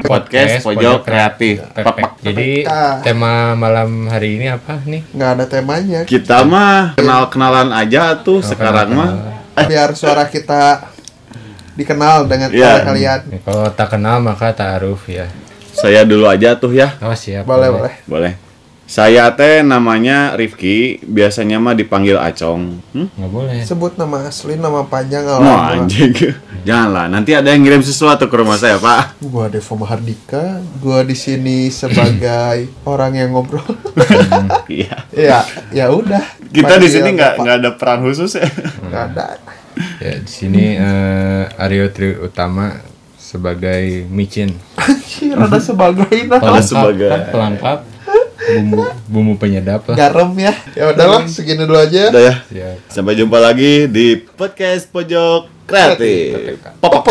Podcast Pojok Kreatif. Perfect. Jadi Ah. tema malam hari ini apa nih? nggak ada temanya Kita mah kenal-kenalan aja tuh sekarang mah. biar suara kita dikenal dengan Iya. oleh kalian Kalau tak kenal maka ta'aruf ya. Saya dulu aja tuh ya. Oh siap. boleh boleh Boleh. Saya teh namanya Rifki, biasanya mah dipanggil Acong. Hmm? Nggak boleh. sebut nama asli nama panjang Mau alamat anjing. Janganlah, nanti ada yang ngirim sesuatu ke rumah saya, Pak. gua Deva Mahardika gua di sini sebagai orang yang ngobrol Iya. ya ya udah Kita di sini nggak nggak ada peran khusus ya. Nggak ada Ya di sini eh, Aryo Tri Utama sebagai micin. anjir ada sebagai nah Ada sebagai- kan, pelengkap bumbu bumbu penyedap lah. garam ya ya udahlah segini dulu aja Udah ya. Siap. Sampai jumpa lagi di podcast Pojok Kreatif. Pop.